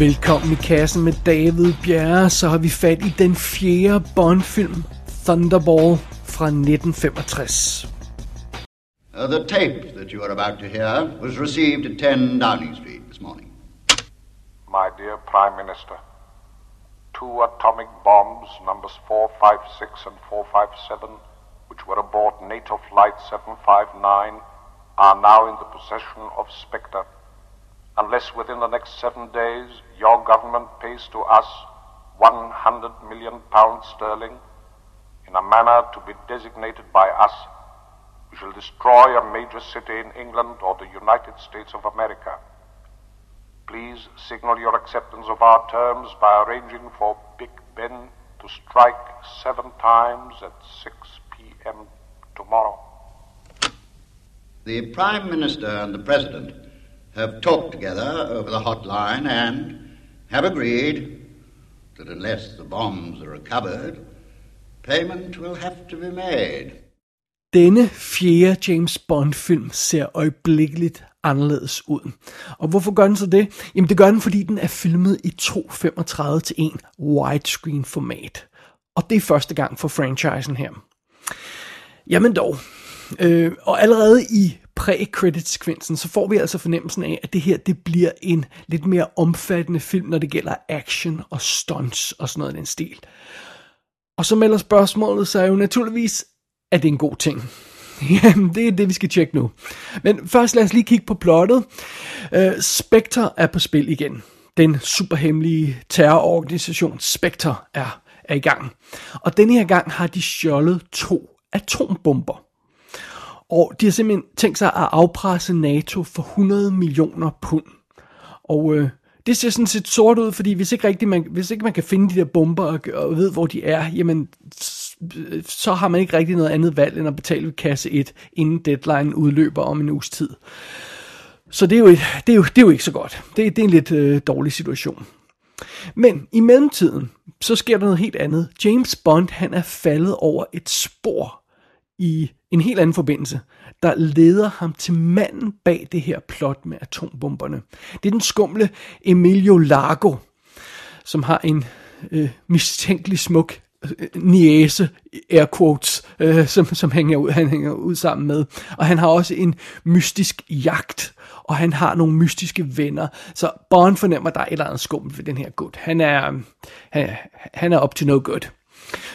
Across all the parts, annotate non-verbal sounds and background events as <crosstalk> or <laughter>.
Velkommen i kassen med David Bjerre, så har vi fat i den fjerde Bond-film, Thunderball fra 1965. Uh, the tape that you are about to hear was received at 10 Downing Street this morning. My dear Prime Minister, two atomic bombs, numbers 456 and 457, which were aboard NATO Flight 759, are now in the possession of Spectre. Unless within the next seven days your government pays to us 100 million pounds sterling in a manner to be designated by us we shall destroy a major city in England or the United States of America. Please signal your acceptance of our terms by arranging for Big Ben to strike seven times at 6 p.m. tomorrow. The Prime Minister and the President have talked together over the hotline and have agreed that unless the bombs are recovered, payment will have to be made. Denne fjerde James Bond-film ser øjeblikkeligt anderledes ud. Og hvorfor gør den så det? Jamen det gør den, fordi den er filmet i 2.35 til 1 widescreen format. Og det er første gang for franchisen her. Jamen dog. Øh, og allerede i pre-credit-sekvensen, så får vi altså fornemmelsen af, at det her det bliver en lidt mere omfattende film, når det gælder action og stunts og sådan noget i den stil. Og så melder spørgsmålet sig jo naturligvis, er det en god ting? <laughs> Jamen, det er det, vi skal tjekke nu. Men først lad os lige kigge på plottet. Uh, Spectre er på spil igen. Den superhemmelige terrororganisation Spectre er, er i gang. Og denne her gang har de stjålet to atombomber. Og de har simpelthen tænkt sig at afpresse NATO for 100 millioner pund. Og øh, det ser sådan set sort ud, fordi hvis ikke, rigtig man, hvis ikke man kan finde de der bomber og, og ved, hvor de er, jamen, så har man ikke rigtig noget andet valg, end at betale ved kasse 1, inden deadline udløber om en uges tid. Så det er jo, et, det er jo, det er jo ikke så godt. Det, det er en lidt øh, dårlig situation. Men i mellemtiden, så sker der noget helt andet. James Bond, han er faldet over et spor i en helt anden forbindelse, der leder ham til manden bag det her plot med atombomberne. Det er den skumle Emilio Largo, som har en øh, mistænkelig smuk øh, niese, air quotes, øh, som, som hænger ud, han hænger ud sammen med. Og han har også en mystisk jagt, og han har nogle mystiske venner. Så Bond fornemmer, at der er et eller andet skummelt ved den her gut. Han er, øh, han, han er up to no good.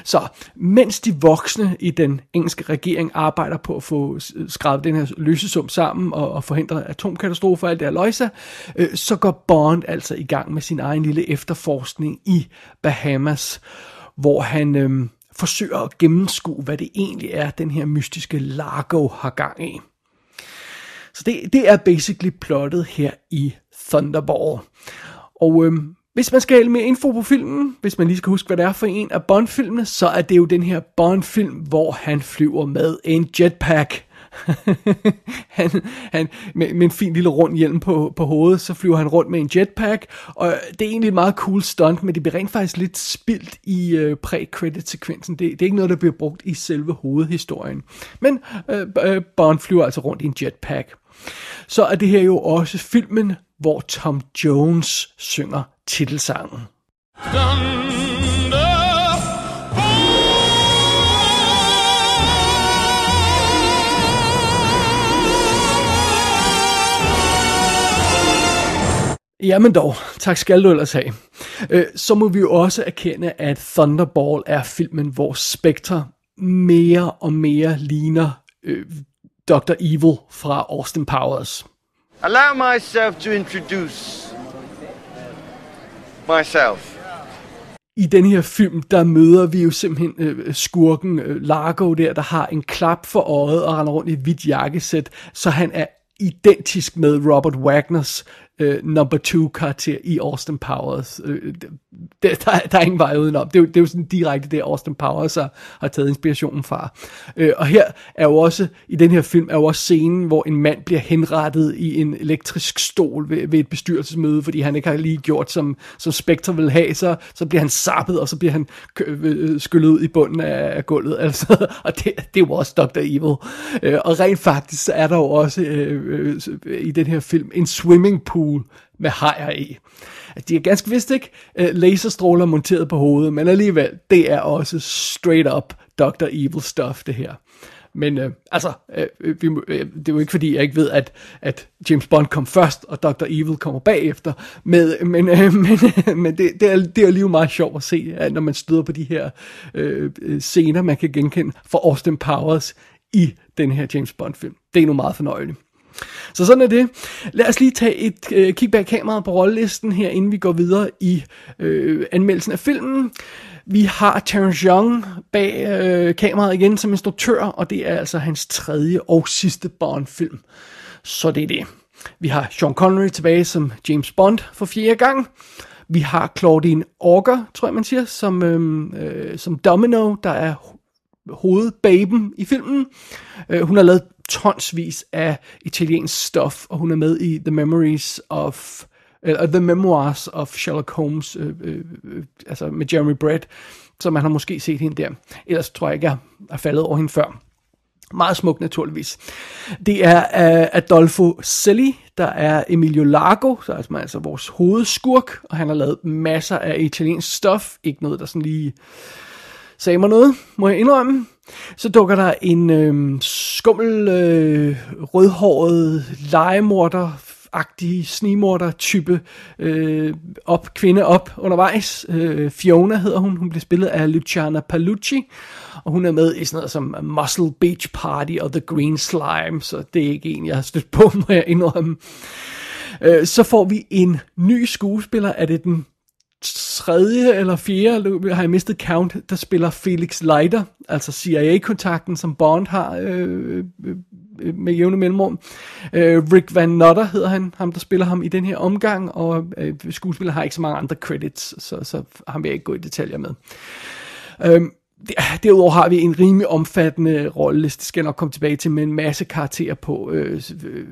Så mens de voksne i den engelske regering arbejder på at få skrevet den her løsesum sammen og, og forhindre atomkatastrofer og alt det her løjse, øh, så går Bond altså i gang med sin egen lille efterforskning i Bahamas, hvor han øh, forsøger at gennemskue, hvad det egentlig er, den her mystiske Largo har gang i. Så det, det er basically plottet her i Thunderball. Og øhm, hvis man skal have mere info på filmen, hvis man lige skal huske, hvad det er for en af Bond-filmene, så er det jo den her Bond-film, hvor han flyver med en jetpack. <laughs> han, han, med, med en fin lille rund hjelm på, på hovedet, så flyver han rundt med en jetpack, og det er egentlig et meget cool stunt, men det bliver rent faktisk lidt spildt i øh, pre-credit-sekvensen. Det, det er ikke noget, der bliver brugt i selve hovedhistorien. Men øh, øh, Bond flyver altså rundt i en jetpack. Så er det her jo også filmen, hvor Tom Jones synger titelsangen. Jamen dog, tak skal du ellers have. Øh, så må vi jo også erkende, at Thunderball er filmen, hvor Spectre mere og mere ligner øh, Dr. Evil fra Austin Powers. Allow myself to introduce myself. I den her film, der møder vi jo simpelthen øh, skurken øh, Largo der, der har en klap for øjet og render rundt i et hvidt jakkesæt, så han er identisk med Robert Wagners øh, number two karakter i Austin Powers. Øh, der, der, der er ingen vej udenom. Det er, jo, det er jo sådan direkte det, Austin Powers har, har taget inspirationen fra. Øh, og her er jo også, i den her film, er jo også scenen, hvor en mand bliver henrettet i en elektrisk stol ved, ved et bestyrelsesmøde, fordi han ikke har lige gjort, som, som Spectre vil have, så, så bliver han sappet, og så bliver han øh, skyllet ud i bunden af, af gulvet. <laughs> Altså, og det, det er jo også Dr. Evil. Øh, og rent faktisk, så er der jo også øh, øh, i den her film en swimming pool, med hajer i. At de er ganske vist ikke øh, laserstråler monteret på hovedet, men alligevel, det er også straight up Dr. Evil stuff, det her. Men øh, altså, øh, øh vi, øh, det er jo ikke fordi, jeg ikke ved, at, at James Bond kom først, og Dr. Evil kommer bagefter. Med, men øh, <laughs> men, øh, men det, det, er, det er lige meget sjovt at se, at når man støder på de her øh, øh scener, man kan genkende fra Austin Powers i den her James Bond-film. Det er nu meget fornøjeligt. Så sådan er det. Lad os lige tage et øh, kig bag kameraet på rollelisten her, inden vi går videre i øh, anmeldelsen af filmen. Vi har Terence Young bag øh, kameraet igen som instruktør, og det er altså hans tredje og sidste Bond-film. Så det er det. Vi har Sean Connery tilbage som James Bond for fjerde gang. Vi har Claudine Orger, tror jeg man siger, som, øh, øh som Domino, der er hovedbaben i filmen. Øh, hun har lavet tonsvis af italiensk stof, og hun er med i The Memories of eller The Memoirs of Sherlock Holmes, øh, øh, øh, altså med Jeremy Brett, så man har måske set hende der. Ellers tror jeg ikke, jeg er faldet over hende før. Meget smuk naturligvis. Det er uh, Adolfo Celli, der er Emilio Largo, så altså, altså vores hovedskurk, og han har lavet masser af italiensk stof. Ikke noget, der sådan lige sagde mig noget, må jeg indrømme. Så dukker der en øh, skummel, øh, rødhåret legemorder agtige snimorder-type øh, op, kvinde op undervejs. Øh, Fiona hedder hun. Hun bliver spillet af Luciana Palucci. Og hun er med i sådan noget som Muscle Beach Party og The Green Slime. Så det er ikke en, jeg har stødt på, må jeg indrømme. Øh, så får vi en ny skuespiller. Er det den tredje eller fjerde, har jeg mistet count, der spiller Felix Leiter, altså CIA-kontakten, som Bond har øh, øh, øh, med jævne mellemrum. Øh, Rick Van Nutter hedder han, ham der spiller ham i den her omgang, og øh, skuespiller har ikke så mange andre credits, så, så ham vil jeg ikke gå i detaljer med. Øh, Ah, derudover har vi en rimelig omfattende rolleliste, det skal jeg nok komme tilbage til, med en masse karakterer på, øh, øh,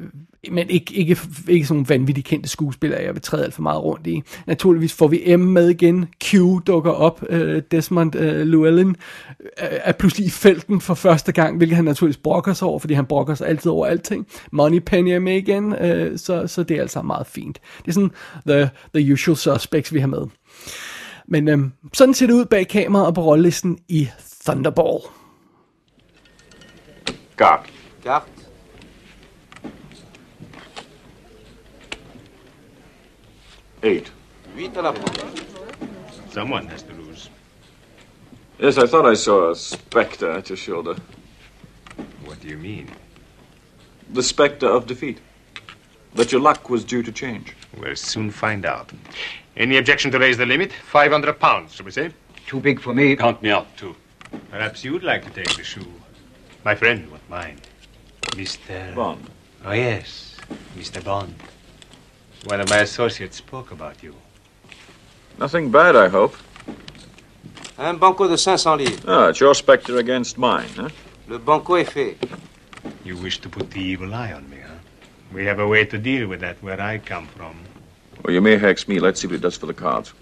men ikke, ikke, ikke sådan nogle vanvittigt kendte skuespillere, jeg vil træde alt for meget rundt i. Naturligvis får vi M med igen, Q dukker op, øh, Desmond øh, Llewellyn øh, er pludselig i felten for første gang, hvilket han naturligvis brokker sig over, fordi han brokker sig altid over alting. Money Penny er med igen, øh, så, så det er altså meget fint. Det er sådan the, the usual suspects, vi har med. Men øhm, sådan ser det ud bag kameraet og på rollelisten i Thunderball. Guard. Carte. Eight. Someone has to lose. Yes, I thought I saw a spectre at your shoulder. What do you mean? The spectre of defeat. That your luck was due to change. We'll soon find out. Any objection to raise the limit? 500 pounds, shall we say? Too big for me. Count me out, too. Perhaps you'd like to take the shoe. My friend won't mind. Mr. Bond. Oh, yes. Mr. Bond. One of my associates spoke about you. Nothing bad, I hope. Un banco de 500 livres. Ah, it's your spectre against mine, huh? Le banco est fait. You wish to put the evil eye on me, huh? We have a way to deal with that where I come from. Well, you may hex me. Let's see what it does for the cards.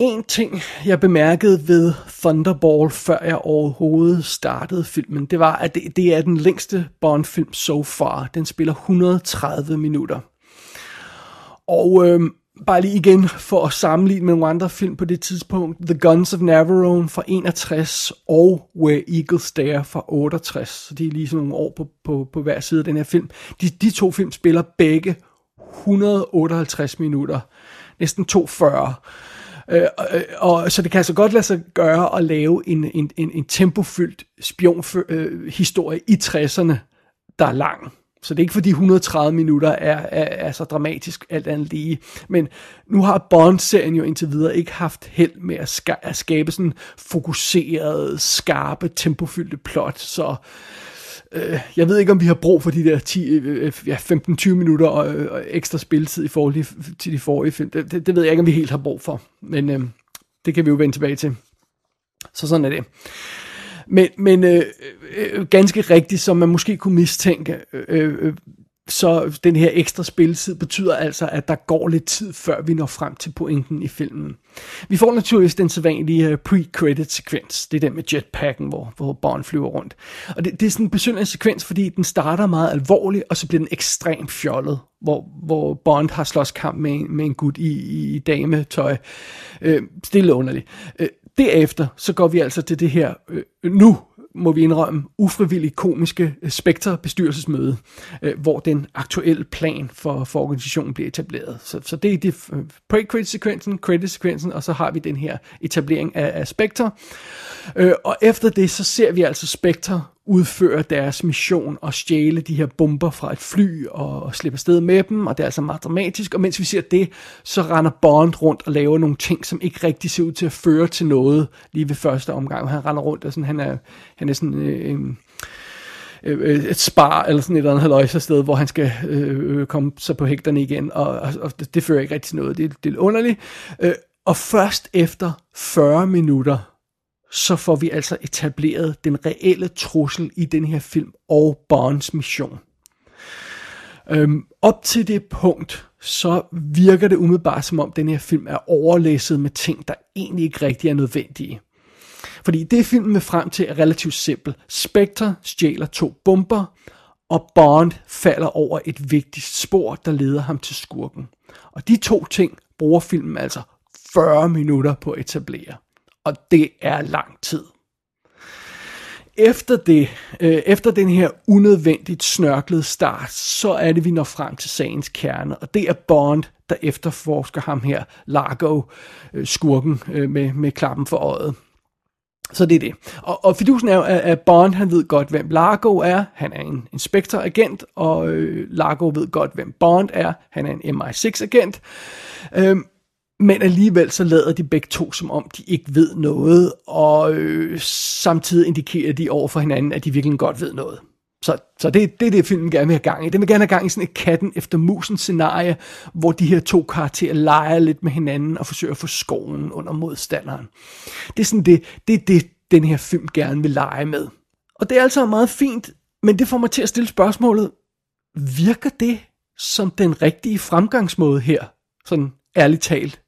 En ting, jeg bemærkede ved Thunderball, før jeg overhovedet startede filmen, det var, at det, det er den længste Bond-film so far. Den spiller 130 minutter. Og øh, bare lige igen for at sammenligne med nogle andre film på det tidspunkt, The Guns of Navarone fra 61 og Where Eagles Dare fra 68. Så det er lige sådan nogle år på, på, på hver side af den her film. De, de to film spiller begge 158 minutter. Næsten 240. Øh, og, øh, og, så det kan altså godt lade sig gøre at lave en, en, en, en tempofyldt spionhistorie øh, i 60'erne, der er lang. Så det er ikke fordi 130 minutter er, er, er så dramatisk alt andet lige. Men nu har Bond-serien jo indtil videre ikke haft held med at, ska- at skabe sådan fokuserede, skarpe, tempofyldte plot. Så øh, jeg ved ikke, om vi har brug for de der 10, øh, øh, ja, 15-20 minutter og, øh, og ekstra spilletid i forhold til de forrige film. Det, det, det ved jeg ikke, om vi helt har brug for. Men øh, det kan vi jo vende tilbage til. Så sådan er det. Men, men øh, øh, ganske rigtigt, som man måske kunne mistænke, øh, øh, øh, så den her ekstra spilletid betyder altså, at der går lidt tid, før vi når frem til pointen i filmen. Vi får naturligvis den sædvanlige øh, pre-credit-sekvens. Det er den med jetpacken, hvor, hvor Bond flyver rundt. Og det, det er sådan en besynderlig sekvens, fordi den starter meget alvorligt, og så bliver den ekstremt fjollet, hvor, hvor Bond har slås kamp med, med en gut i, i dametøj. Øh, stille underligt. Øh, derefter, så går vi altså til det her, øh, nu må vi indrømme, ufrivillig komiske øh, Spectre bestyrelsesmøde, øh, hvor den aktuelle plan for, for organisationen bliver etableret. Så, så det er det øh, pre-credit-sekvensen, credit-sekvensen, og så har vi den her etablering af, af Spectre. Øh, og efter det, så ser vi altså Spectre udføre deres mission og stjæle de her bomber fra et fly og, og slippe afsted med dem, og det er altså meget dramatisk. Og mens vi ser det, så render Bond rundt og laver nogle ting, som ikke rigtig ser ud til at føre til noget lige ved første omgang. Han render rundt og sådan, han er, han er sådan øh, en øh, øh et spar eller sådan et eller andet haløjse sted, hvor han skal øh, øh komme sig på hægterne igen, og, og, og det, det fører ikke rigtig til noget. Det, det er underligt. Øh, og først efter 40 minutter, så får vi altså etableret den reelle trussel i den her film og Bonds mission. Øhm, op til det punkt, så virker det umiddelbart som om den her film er overlæsset med ting, der egentlig ikke rigtig er nødvendige. Fordi det filmen med frem til er relativt simpel. Spectre stjæler to bomber, og Bond falder over et vigtigt spor, der leder ham til skurken. Og de to ting bruger filmen altså 40 minutter på at etablere og det er lang tid. Efter det, øh, efter den her unødvendigt snørklede start, så er det, vi når frem til sagens kerne, og det er Bond, der efterforsker ham her, Largo, øh, skurken øh, med, med klappen for øjet. Så det er det. Og, og fidusen er jo, at, Bond, han ved godt, hvem Largo er. Han er en inspektoragent, og øh, Largo ved godt, hvem Bond er. Han er en MI6-agent. Øh, men alligevel så lader de begge to, som om de ikke ved noget, og øh, samtidig indikerer de over for hinanden, at de virkelig godt ved noget. Så, så det, det er det, filmen gerne vil have gang i. Den vil gerne have gang i sådan et katten efter musen scenarie, hvor de her to karakterer leger lidt med hinanden og forsøger at få skoven under modstanderen. Det er sådan det, det, er det den her film gerne vil lege med. Og det er altså meget fint, men det får mig til at stille spørgsmålet, virker det som den rigtige fremgangsmåde her? Sådan ærligt talt.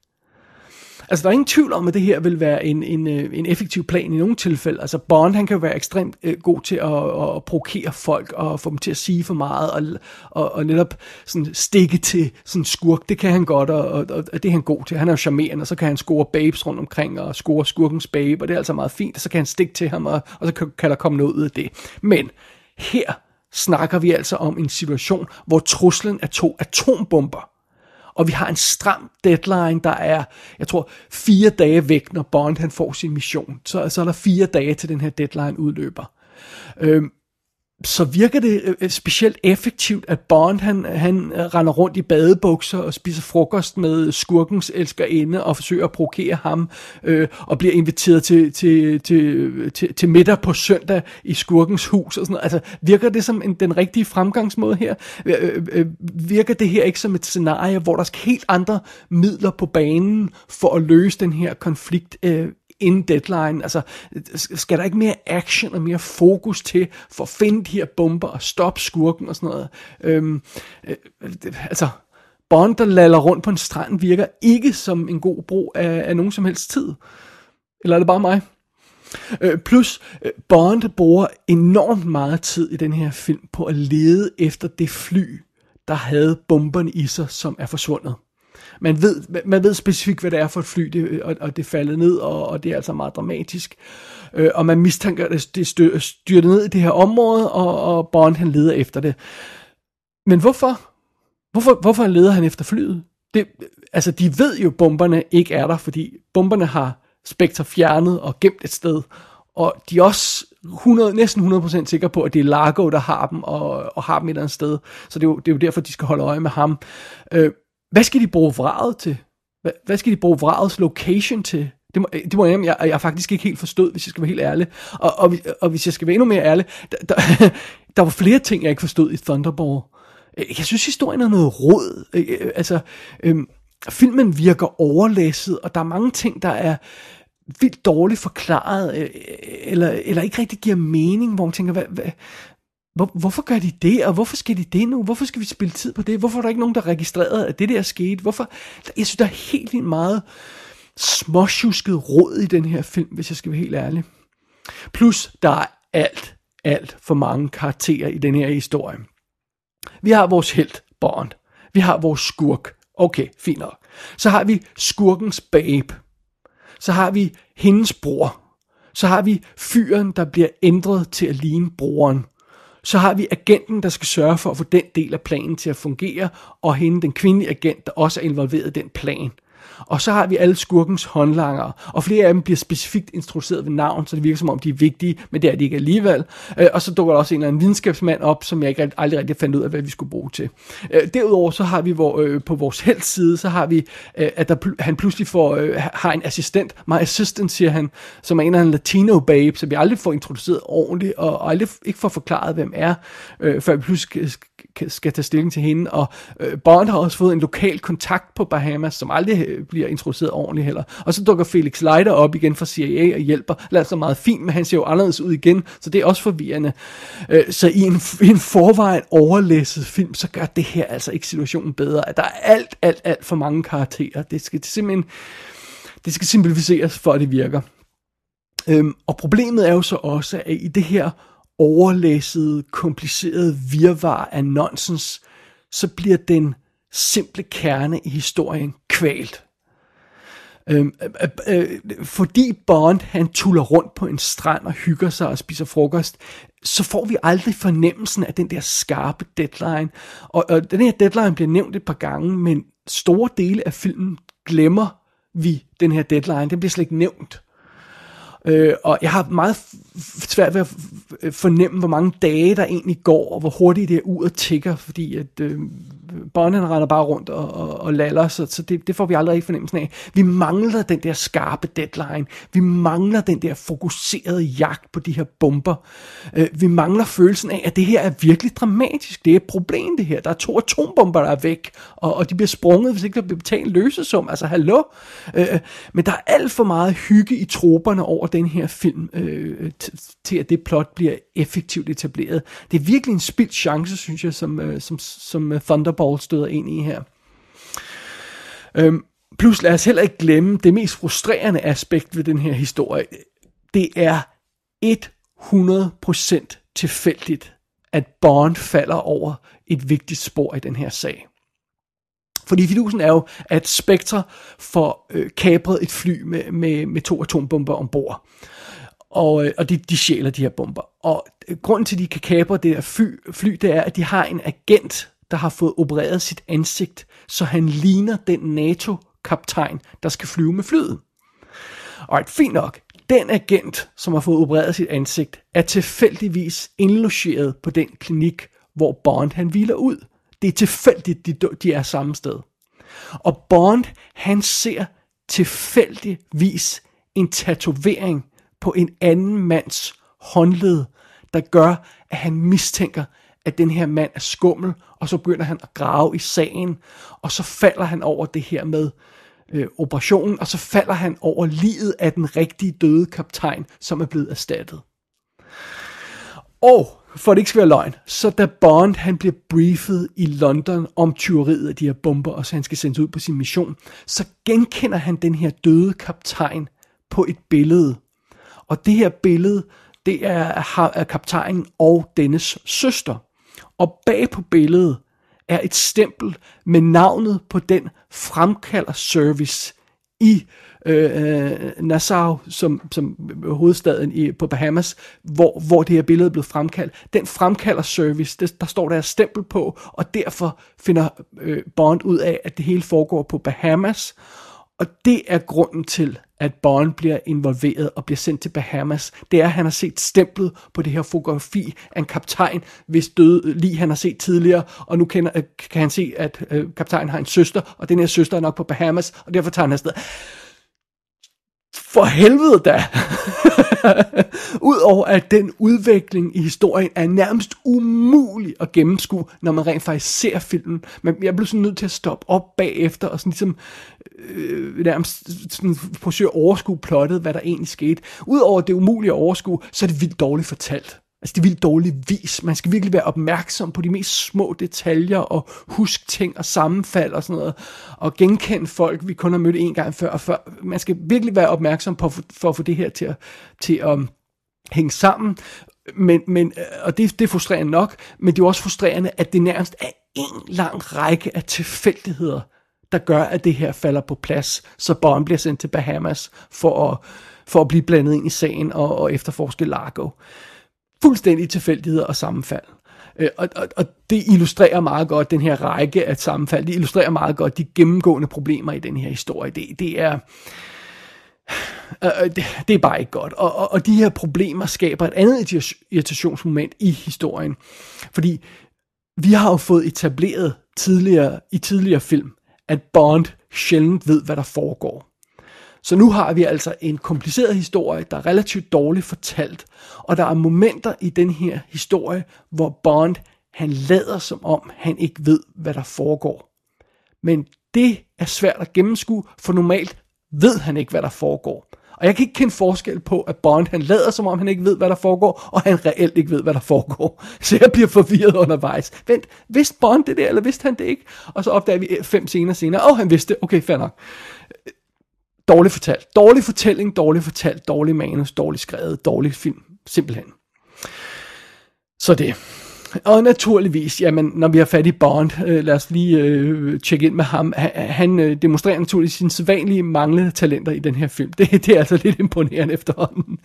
Altså, der er ingen tvivl om, at det her vil være en, en, øh, en effektiv plan i nogle tilfælde. Altså, Bond, han kan være ekstremt øh, god til at, at provokere folk og få dem til at sige for meget og, og, og netop sådan stikke til sådan skurk. Det kan han godt, og, og, og det er han god til. Han er jo charmerende, og så kan han score babes rundt omkring og score skurkens babe, og det er altså meget fint, og så kan han stikke til ham, og, og så kan, kan der komme noget ud af det. Men her snakker vi altså om en situation, hvor truslen er to atombomber og vi har en stram deadline, der er, jeg tror, fire dage væk, når Bond han får sin mission. Så, så er der fire dage til den her deadline udløber. Øhm, så virker det øh, øh, specielt effektivt, at Bond han, han øh, render rundt i badebukser og spiser frokost med skurkens elskerinde og forsøger at provokere ham øh, og bliver inviteret til, til, til, til, til middag på søndag i skurkens hus og sådan noget. Altså virker det som en, den rigtige fremgangsmåde her? Øh, øh, virker det her ikke som et scenarie, hvor der skal helt andre midler på banen for at løse den her konflikt øh, inden deadline. Altså, skal der ikke mere action og mere fokus til for at finde de her bomber og stoppe skurken og sådan noget? Øhm, øh, altså, Bond, der laller rundt på en strand, virker ikke som en god brug af, af nogen som helst tid. Eller er det bare mig? Øh, plus, øh, Bond bruger enormt meget tid i den her film på at lede efter det fly, der havde bomberne i sig, som er forsvundet man ved, man ved specifikt, hvad det er for et fly, det, og, og det faldet ned, og, og det er altså meget dramatisk. Øh, og man mistænker, at det styrter ned i det her område, og, og Bond han leder efter det. Men hvorfor? Hvorfor, hvorfor leder han efter flyet? Det, altså, de ved jo, at bomberne ikke er der, fordi bomberne har Spectre fjernet og gemt et sted. Og de er også 100, næsten 100% sikre på, at det er Largo, der har dem, og, og har dem et eller andet sted. Så det er, jo, det er jo derfor, de skal holde øje med ham. Øh, hvad skal de bruge vraget til? Hvad, hvad skal de bruge vragets location til? Det må, det må jeg, jeg, jeg faktisk ikke helt forstået, hvis jeg skal være helt ærlig. Og, og, og hvis jeg skal være endnu mere ærlig, der, der, <laughs> der var flere ting, jeg ikke forstod i Thunderball. Øh, jeg synes, historien er noget råd. Øh, øh, altså, øhm, filmen virker overlæsset, og der er mange ting, der er vildt dårligt forklaret, eller, eller ikke rigtig giver mening, hvor man tænker, hvad, hvad, hvor, hvorfor gør de det, og hvorfor skal de det nu? Hvorfor skal vi spille tid på det? Hvorfor er der ikke nogen, der registrerede, at det der skete? Hvorfor? Jeg synes, der er helt vildt meget småsjusket råd i den her film, hvis jeg skal være helt ærlig. Plus, der er alt, alt for mange karakterer i den her historie. Vi har vores helt, Bond. Vi har vores skurk. Okay, fint nok. Så har vi skurkens babe. Så har vi hendes bror. Så har vi fyren, der bliver ændret til at ligne broren. Så har vi agenten, der skal sørge for at få den del af planen til at fungere, og hende, den kvindelige agent, der også er involveret i den plan. Og så har vi alle skurkens håndlanger, og flere af dem bliver specifikt introduceret ved navn, så det virker som om, de er vigtige, men det er de ikke alligevel. Øh, og så dukker der også en eller anden videnskabsmand op, som jeg ikke aldrig rigtig fandt ud af, hvad vi skulle bruge til. Øh, derudover så har vi hvor, øh, på vores helds side, så har vi, øh, at der, han pludselig får, øh, har en assistent, my assistant siger han, som er en af en latino babe, som vi aldrig får introduceret ordentligt, og aldrig ikke får forklaret, hvem er, øh, før vi pludselig skal, tage stilling til hende. Og øh, Bond har også fået en lokal kontakt på Bahamas, som aldrig øh, bliver introduceret ordentligt heller. Og så dukker Felix Leiter op igen fra CIA og hjælper. Lader så meget fint, men han ser jo anderledes ud igen, så det er også forvirrende. Øh, så i en, i en forvejen overlæsset film, så gør det her altså ikke situationen bedre. At der er alt, alt, alt for mange karakterer. Det skal simpelthen det skal simplificeres, for at det virker. Øhm, og problemet er jo så også, at i det her overlæssede, komplicerede virvar af nonsens, så bliver den simple kerne i historien kvalt. Øhm, øh, øh, øh, fordi Bond han tuller rundt på en strand og hygger sig og spiser frokost, så får vi aldrig fornemmelsen af den der skarpe deadline. Og, og den her deadline bliver nævnt et par gange, men store dele af filmen glemmer vi den her deadline. Den bliver slet ikke nævnt. Øh, og jeg har meget svært ved at fornemme, hvor mange dage der egentlig går, og hvor hurtigt det er uret tigger, fordi at øh, Bonden render bare rundt og, og, og laller, så, så det, det får vi aldrig i fornemmelsen af. Vi mangler den der skarpe deadline. Vi mangler den der fokuserede jagt på de her bomber. Øh, vi mangler følelsen af, at det her er virkelig dramatisk. Det er et problem, det her. Der er to atombomber, der er væk, og, og de bliver sprunget, hvis ikke der bliver betalt løsesum. Altså, hallo? Øh, men der er alt for meget hygge i troberne over den her film, øh, til at det plot bliver effektivt etableret. Det er virkelig en spildt chance, synes jeg, som, øh, som, som Thunderbolt Thunderball støder ind i her. Øhm, plus lad os heller ikke glemme det mest frustrerende aspekt ved den her historie. Det er 100% tilfældigt, at Bond falder over et vigtigt spor i den her sag. Fordi fidusen er jo, at Spectre får øh, kapret et fly med, med, med to atombomber ombord. Og, øh, og de, de sjæler de her bomber. Og øh, grunden til, at de kan kapre det her fly, fly, det er, at de har en agent, der har fået opereret sit ansigt, så han ligner den NATO-kaptajn, der skal flyve med flyet. Og fint nok. Den agent, som har fået opereret sit ansigt, er tilfældigvis indlogeret på den klinik, hvor Bond han hviler ud. Det er tilfældigt, de, de er samme sted. Og Bond, han ser tilfældigvis en tatovering på en anden mands håndled, der gør, at han mistænker, at den her mand er skummel, og så begynder han at grave i sagen, og så falder han over det her med øh, operationen, og så falder han over livet af den rigtige døde kaptajn, som er blevet erstattet. Og for det ikke skal være løgn, så da Bond han bliver briefet i London om tyveriet af de her bomber, og så han skal sendes ud på sin mission, så genkender han den her døde kaptajn på et billede. Og det her billede, det er af kaptajnen og dennes søster. Og bag på billedet er et stempel med navnet på den fremkalder service i øh, øh, Nassau, som, som hovedstaden i, på Bahamas, hvor, hvor det her billede er blevet fremkaldt. Den fremkalder service, det, der står der et stempel på, og derfor finder øh, Bond ud af, at det hele foregår på Bahamas, og det er grunden til, at Bond bliver involveret og bliver sendt til Bahamas. Det er, at han har set stemplet på det her fotografi af en kaptajn, hvis døde lige han har set tidligere, og nu kender, øh, kan han se, at øh, kaptajnen har en søster, og den her søster er nok på Bahamas, og derfor tager han afsted. For helvede da! <laughs> Udover at den udvikling i historien er nærmest umulig at gennemskue, når man rent faktisk ser filmen. Men jeg blev sådan nødt til at stoppe op bagefter og sådan ligesom øh, nærmest sådan forsøge at overskue plottet, hvad der egentlig skete. Udover det umulige at overskue, så er det vildt dårligt fortalt. Altså det er vildt dårligt vis. Man skal virkelig være opmærksom på de mest små detaljer og huske ting og sammenfald og sådan noget. Og genkende folk, vi kun har mødt en gang før. Og før. Man skal virkelig være opmærksom på for at få det her til at, til at um, hænge sammen. Men, men, øh, og det, det er frustrerende nok, men det er også frustrerende, at det nærmest er en lang række af tilfældigheder, der gør, at det her falder på plads, så Bond bliver sendt til Bahamas for at, for at blive blandet ind i sagen og, og efterforske Largo. Fuldstændig tilfældigheder og sammenfald. Øh, og, og, og det illustrerer meget godt den her række af sammenfald. Det illustrerer meget godt de gennemgående problemer i den her historie. Det, det er... Øh, det, det er bare ikke godt. Og, og, og de her problemer skaber et andet irritationsmoment i historien. Fordi vi har jo fået etableret tidligere, i tidligere film, at Bond sjældent ved, hvad der foregår. Så nu har vi altså en kompliceret historie, der er relativt dårligt fortalt, og der er momenter i den her historie, hvor Bond han lader som om, han ikke ved, hvad der foregår. Men det er svært at gennemskue, for normalt ved han ikke, hvad der foregår. Og jeg kan ikke kende forskel på, at Bond han lader som om han ikke ved, hvad der foregår, og han reelt ikke ved, hvad der foregår. <laughs> Så jeg bliver forvirret undervejs. Vent, vidste Bond det der, eller vidste han det ikke? Og så opdager vi fem scener senere, åh, oh, han vidste det. Okay, fair nok. Dårligt fortalt. Dårlig fortælling, dårligt fortalt, dårlig manus, dårligt skrevet, dårlig film. Simpelthen. Så det. Og naturligvis, jamen, når vi har fat i Bond, øh, lad os lige øh, tjekke ind med ham. Han, han øh, demonstrerer naturligvis sine sædvanlige manglende talenter i den her film. Det, det er altså lidt imponerende efterhånden.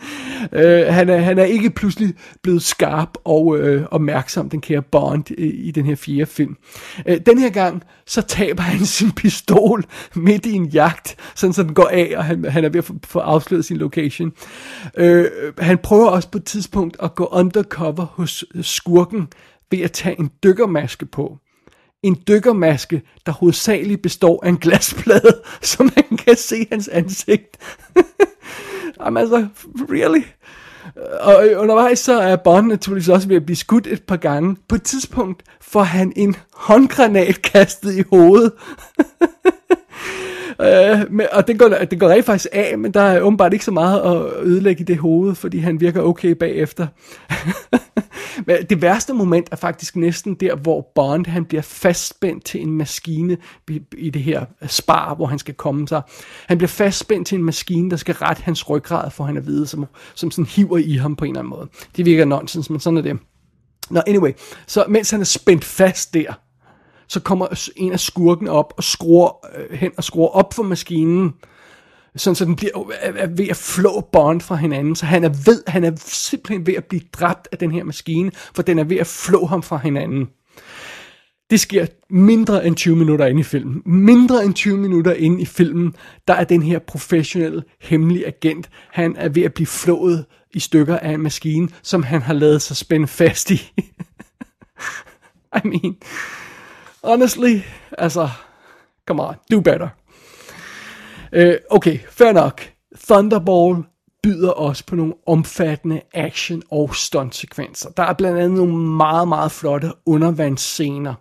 Øh, han, er, han er ikke pludselig blevet skarp og øh, opmærksom, den kære Bond, i, i den her fjerde film. Øh, den her gang, så taber han sin pistol midt i en jagt, sådan så den går af, og han, han er ved at få, få afsløret sin location. Øh, han prøver også på et tidspunkt at gå undercover hos skurken, ved at tage en dykkermaske på. En dykkermaske, der hovedsageligt består af en glasplade, <laughs> så man kan se hans ansigt. <laughs> Jamen altså, really? Og øh, undervejs så er Bond naturligvis også ved at blive skudt et par gange. På et tidspunkt får han en håndgranat kastet i hovedet. <laughs> Øh, men, og det går, det går rigtig faktisk af, men der er åbenbart ikke så meget at ødelægge i det hoved, fordi han virker okay bagefter men det værste moment er faktisk næsten der, hvor Bond han bliver fastspændt til en maskine i, det her spar, hvor han skal komme sig. Han bliver fastspændt til en maskine, der skal rette hans ryggrad, for han at vide, som, som sådan hiver i ham på en eller anden måde. Det virker nonsens, men sådan er det. Nå, anyway, så mens han er spændt fast der, så kommer en af skurken op og skruer øh, hen og skruer op for maskinen, sådan så den bliver er ved at flå Bond fra hinanden, så han er ved, han er simpelthen ved at blive dræbt af den her maskine, for den er ved at flå ham fra hinanden. Det sker mindre end 20 minutter ind i filmen. Mindre end 20 minutter ind i filmen, der er den her professionelle, hemmelige agent, han er ved at blive flået i stykker af en maskine, som han har lavet sig spænde fast i. <laughs> I mean, honestly, altså, come on, do better. Øh, okay, fair nok. Thunderball byder os på nogle omfattende action- og stuntsekvenser. Der er blandt andet nogle meget, meget flotte undervandsscener.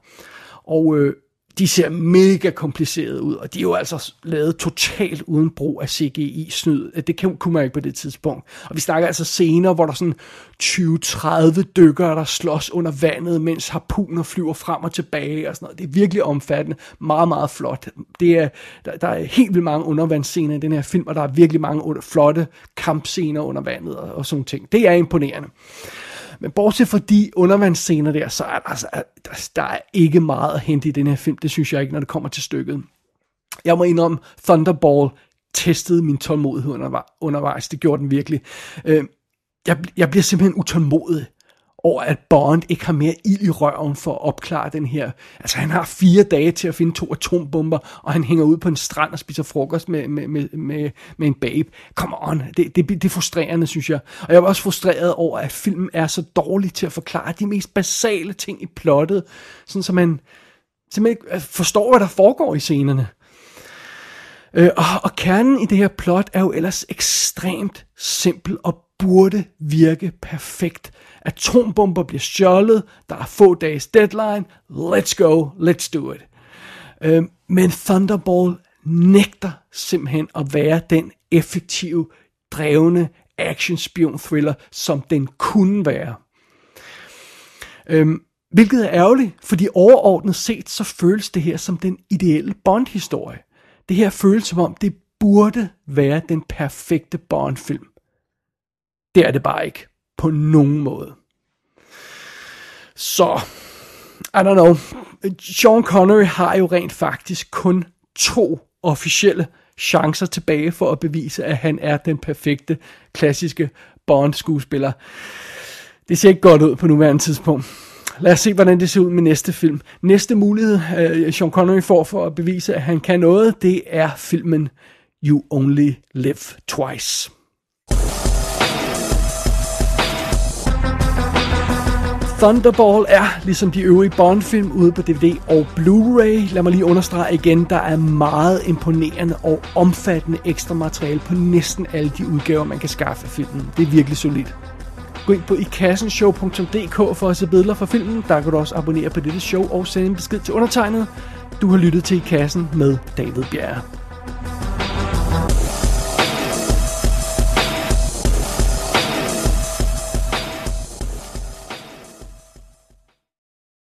Og øh, de ser mega komplicerede ud, og de er jo altså lavet totalt uden brug af CGI-snyd. Øh, det kunne man ikke på det tidspunkt. Og vi snakker altså senere, hvor der sådan 20-30 dykkere, der slås under vandet, mens harpuner flyver frem og tilbage og sådan noget. Det er virkelig omfattende. Meget, meget flot. Det er, der, der er helt vildt mange undervandsscener i den her film, og der er virkelig mange under, flotte kampscener under vandet og, og sådan ting. Det er imponerende. Men bortset fra de undervandsscener der, så er der, altså, der, der er ikke meget at hente i den her film. Det synes jeg ikke, når det kommer til stykket. Jeg må indrømme, Thunderball testede min tålmodighed undervejs. Det gjorde den virkelig. Øh, jeg, jeg bliver simpelthen utålmodig over, at Bond ikke har mere ild i røven for at opklare den her. Altså, han har fire dage til at finde to atombomber, og han hænger ud på en strand og spiser frokost med, med, med, med, med en babe. Come on, det, det, det er frustrerende, synes jeg. Og jeg er også frustreret over, at filmen er så dårlig til at forklare de mest basale ting i plottet, sådan så man simpelthen ikke øh, forstår, hvad der foregår i scenerne. Øh, og, og kernen i det her plot er jo ellers ekstremt simpel og burde virke perfekt. Atombomber bliver stjålet, der er få dages deadline, let's go, let's do it. Øh, men Thunderball nægter simpelthen at være den effektive, drevne action spion thriller, som den kunne være. Øhm, hvilket er ærgerligt, fordi overordnet set, så føles det her som den ideelle Bond-historie. Det her føles som om, det burde være den perfekte Bond-film. Det er det bare ikke. På nogen måde. Så, I don't know. Sean Connery har jo rent faktisk kun to officielle chancer tilbage for at bevise, at han er den perfekte, klassiske Bond-skuespiller. Det ser ikke godt ud på nuværende tidspunkt. Lad os se, hvordan det ser ud med næste film. Næste mulighed, øh, Sean Connery får for at bevise, at han kan noget, det er filmen You Only Live Twice. Thunderball er, ligesom de øvrige Bond-film, ude på DVD og Blu-ray. Lad mig lige understrege igen, der er meget imponerende og omfattende ekstra materiale på næsten alle de udgaver, man kan skaffe filmen. Det er virkelig solidt. Gå ind på ikassenshow.dk for at se billeder fra filmen. Der kan du også abonnere på dette show og sende en besked til undertegnet. Du har lyttet til I Kassen med David Bjerre.